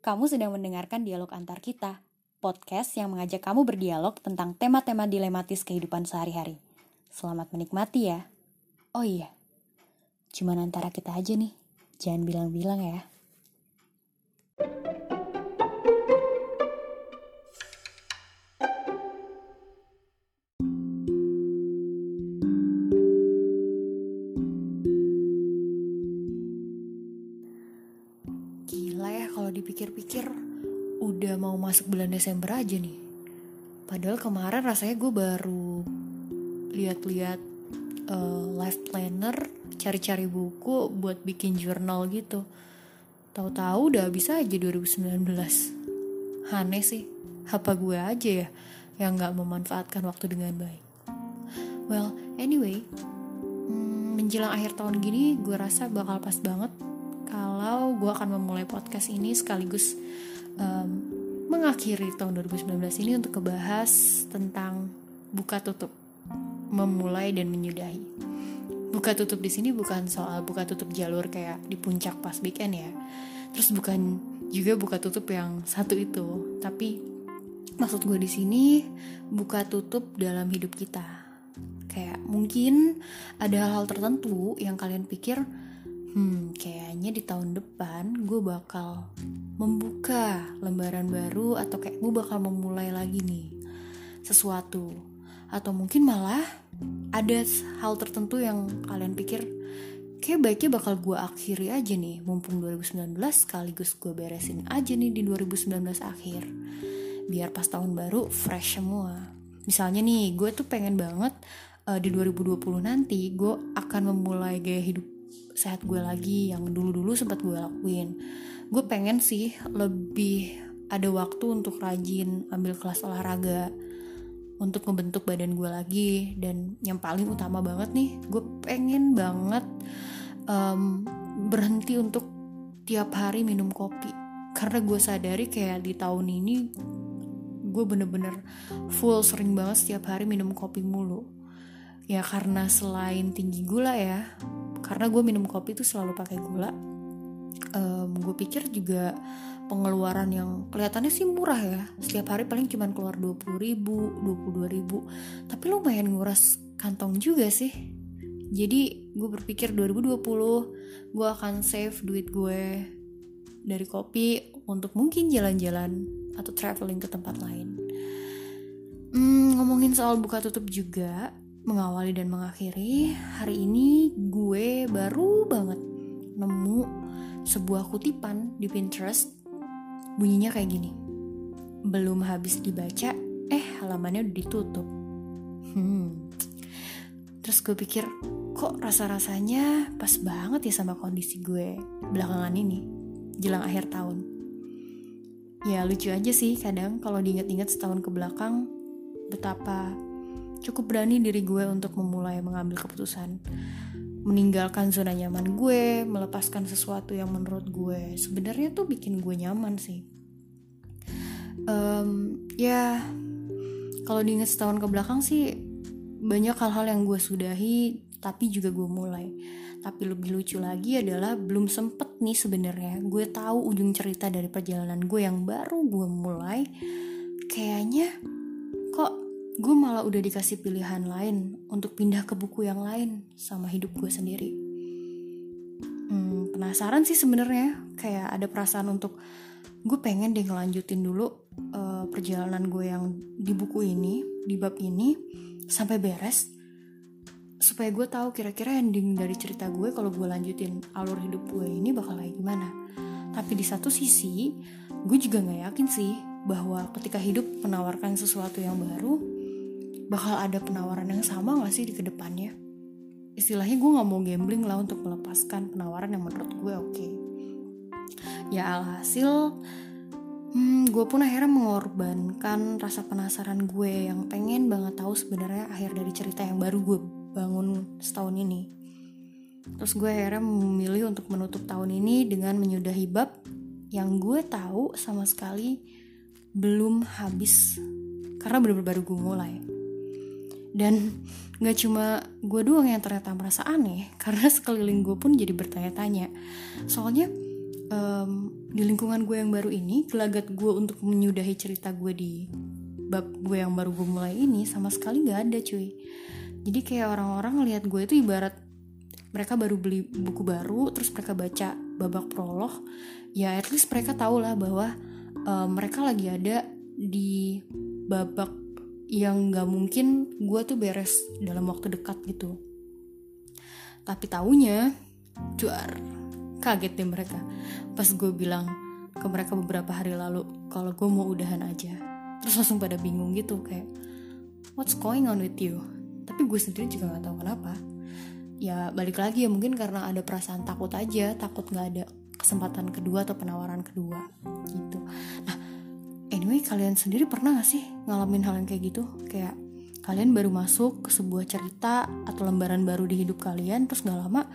Kamu sedang mendengarkan dialog antar kita, podcast yang mengajak kamu berdialog tentang tema-tema dilematis kehidupan sehari-hari. Selamat menikmati ya. Oh iya, cuman antara kita aja nih, jangan bilang-bilang ya. Udah mau masuk bulan Desember aja nih. Padahal kemarin rasanya gue baru lihat-lihat uh, life planner, cari-cari buku buat bikin jurnal gitu. Tahu-tahu udah bisa aja 2019. Aneh sih, apa gue aja ya yang nggak memanfaatkan waktu dengan baik. Well, anyway, hmm, menjelang akhir tahun gini gue rasa bakal pas banget kalau gue akan memulai podcast ini sekaligus um, mengakhiri tahun 2019 ini untuk kebahas tentang buka tutup, memulai dan menyudahi. Buka tutup di sini bukan soal buka tutup jalur kayak di puncak pas weekend ya. Terus bukan juga buka tutup yang satu itu, tapi maksud gue di sini buka tutup dalam hidup kita. Kayak mungkin ada hal-hal tertentu yang kalian pikir Hmm, kayaknya di tahun depan gue bakal membuka lembaran baru atau kayak gue bakal memulai lagi nih sesuatu. Atau mungkin malah ada hal tertentu yang kalian pikir kayak baiknya bakal gue akhiri aja nih mumpung 2019 sekaligus gue beresin aja nih di 2019 akhir. Biar pas tahun baru fresh semua. Misalnya nih, gue tuh pengen banget uh, di 2020 nanti gue akan memulai gaya hidup sehat gue lagi yang dulu-dulu sempat gue lakuin. Gue pengen sih lebih ada waktu untuk rajin ambil kelas olahraga untuk membentuk badan gue lagi. Dan yang paling utama banget nih gue pengen banget um, berhenti untuk tiap hari minum kopi. Karena gue sadari kayak di tahun ini gue bener-bener full sering banget setiap hari minum kopi mulu. Ya karena selain tinggi gula ya karena gue minum kopi tuh selalu pakai gula. Um, gue pikir juga pengeluaran yang kelihatannya sih murah ya. Setiap hari paling cuma keluar 20 ribu 22 ribu. Tapi lumayan nguras kantong juga sih. Jadi gue berpikir 2020 gue akan save duit gue dari kopi untuk mungkin jalan-jalan atau traveling ke tempat lain. Hmm, ngomongin soal buka tutup juga mengawali dan mengakhiri, hari ini gue baru banget nemu sebuah kutipan di Pinterest. Bunyinya kayak gini. Belum habis dibaca, eh halamannya udah ditutup. Hmm. Terus gue pikir, kok rasa-rasanya pas banget ya sama kondisi gue belakangan ini, jelang akhir tahun. Ya lucu aja sih kadang kalau diingat-ingat setahun ke belakang betapa cukup berani diri gue untuk memulai mengambil keputusan meninggalkan zona nyaman gue, melepaskan sesuatu yang menurut gue sebenarnya tuh bikin gue nyaman sih. Um, ya, kalau diingat setahun ke belakang sih banyak hal-hal yang gue sudahi, tapi juga gue mulai. Tapi lebih lucu lagi adalah belum sempet nih sebenarnya gue tahu ujung cerita dari perjalanan gue yang baru gue mulai. Kayaknya gue malah udah dikasih pilihan lain untuk pindah ke buku yang lain sama hidup gue sendiri. Hmm, penasaran sih sebenarnya, kayak ada perasaan untuk gue pengen deh ngelanjutin dulu uh, perjalanan gue yang di buku ini, di bab ini sampai beres, supaya gue tahu kira-kira ending dari cerita gue kalau gue lanjutin alur hidup gue ini bakal kayak gimana. Tapi di satu sisi, gue juga nggak yakin sih bahwa ketika hidup menawarkan sesuatu yang baru, bakal ada penawaran yang sama gak sih di ke depannya? Istilahnya gue gak mau gambling lah untuk melepaskan penawaran yang menurut gue oke. Okay. Ya alhasil, hmm, gue pun akhirnya mengorbankan rasa penasaran gue yang pengen banget tahu sebenarnya akhir dari cerita yang baru gue bangun setahun ini. Terus gue akhirnya memilih untuk menutup tahun ini dengan menyudahi bab yang gue tahu sama sekali belum habis karena bener-bener baru gue mulai dan gak cuma gue doang yang ternyata merasa aneh karena sekeliling gue pun jadi bertanya-tanya. Soalnya um, di lingkungan gue yang baru ini gelagat gue untuk menyudahi cerita gue di bab gue yang baru gue mulai ini sama sekali nggak ada cuy. Jadi kayak orang-orang ngelihat gue itu ibarat mereka baru beli buku baru terus mereka baca babak prolog. Ya at least mereka tahu lah bahwa uh, mereka lagi ada di babak yang nggak mungkin gue tuh beres dalam waktu dekat gitu. Tapi taunya juar kaget deh mereka. Pas gue bilang ke mereka beberapa hari lalu kalau gue mau udahan aja. Terus langsung pada bingung gitu kayak what's going on with you? Tapi gue sendiri juga nggak tahu kenapa. Ya balik lagi ya mungkin karena ada perasaan takut aja takut nggak ada kesempatan kedua atau penawaran kedua gitu. Nah anyway kalian sendiri pernah gak sih ngalamin hal yang kayak gitu? Kayak kalian baru masuk ke sebuah cerita atau lembaran baru di hidup kalian terus gak lama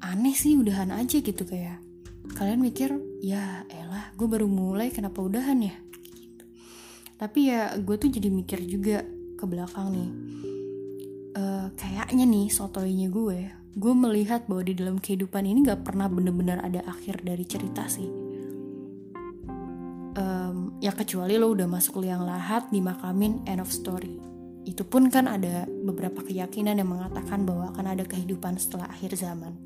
aneh sih udahan aja gitu kayak. Kalian mikir ya elah gue baru mulai kenapa udahan ya? Gitu. tapi ya gue tuh jadi mikir juga ke belakang nih. Uh, kayaknya nih sotoinya gue gue melihat bahwa di dalam kehidupan ini gak pernah bener-bener ada akhir dari cerita sih ya kecuali lo udah masuk liang lahat dimakamin end of story itu pun kan ada beberapa keyakinan yang mengatakan bahwa akan ada kehidupan setelah akhir zaman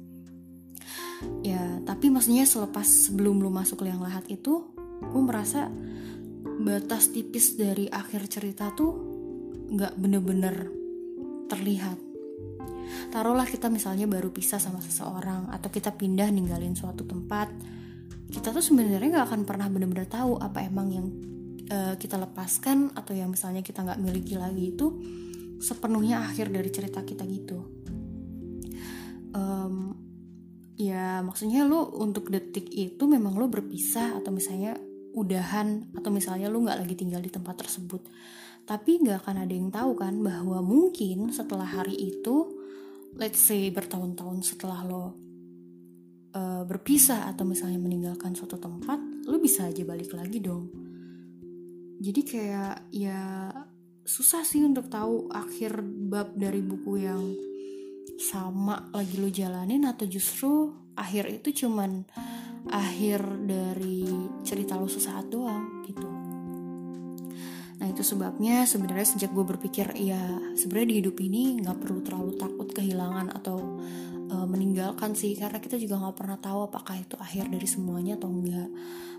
ya tapi maksudnya selepas sebelum lo masuk liang lahat itu gue merasa batas tipis dari akhir cerita tuh nggak bener-bener terlihat. Taruhlah kita misalnya baru pisah sama seseorang atau kita pindah ninggalin suatu tempat, kita tuh sebenarnya nggak akan pernah benar-benar tahu apa emang yang uh, kita lepaskan atau yang misalnya kita nggak miliki lagi itu sepenuhnya akhir dari cerita kita gitu. Um, ya maksudnya lo untuk detik itu memang lo berpisah atau misalnya udahan atau misalnya lo nggak lagi tinggal di tempat tersebut tapi nggak akan ada yang tahu kan bahwa mungkin setelah hari itu, let's say bertahun-tahun setelah lo uh, berpisah atau misalnya meninggalkan suatu tempat, lo bisa aja balik lagi dong. Jadi kayak ya susah sih untuk tahu akhir bab dari buku yang sama lagi lo jalanin atau justru akhir itu cuman akhir dari cerita lo sesaat doang gitu. Nah itu sebabnya sebenarnya sejak gue berpikir ya sebenarnya di hidup ini nggak perlu terlalu takut kehilangan atau uh, meninggalkan sih karena kita juga nggak pernah tahu apakah itu akhir dari semuanya atau enggak.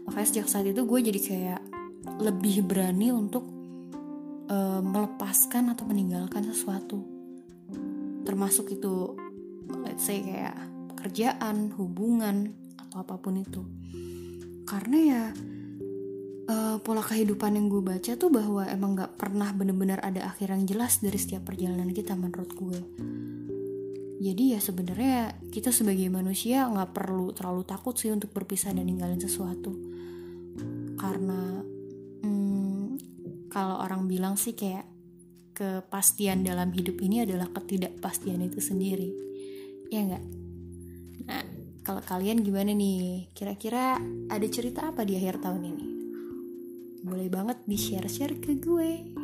Makanya sejak saat itu gue jadi kayak lebih berani untuk uh, melepaskan atau meninggalkan sesuatu. Termasuk itu let's say kayak pekerjaan, hubungan atau apa pun itu. Karena ya uh, pola kehidupan yang gue baca tuh bahwa emang gak pernah bener-bener ada akhir yang jelas dari setiap perjalanan kita menurut gue. Jadi ya sebenarnya kita sebagai manusia nggak perlu terlalu takut sih untuk berpisah dan ninggalin sesuatu. Karena hmm, kalau orang bilang sih kayak kepastian dalam hidup ini adalah ketidakpastian itu sendiri. Ya nggak? Nah, kalau kalian gimana nih? Kira-kira ada cerita apa di akhir tahun ini? boleh banget di share-share ke gue.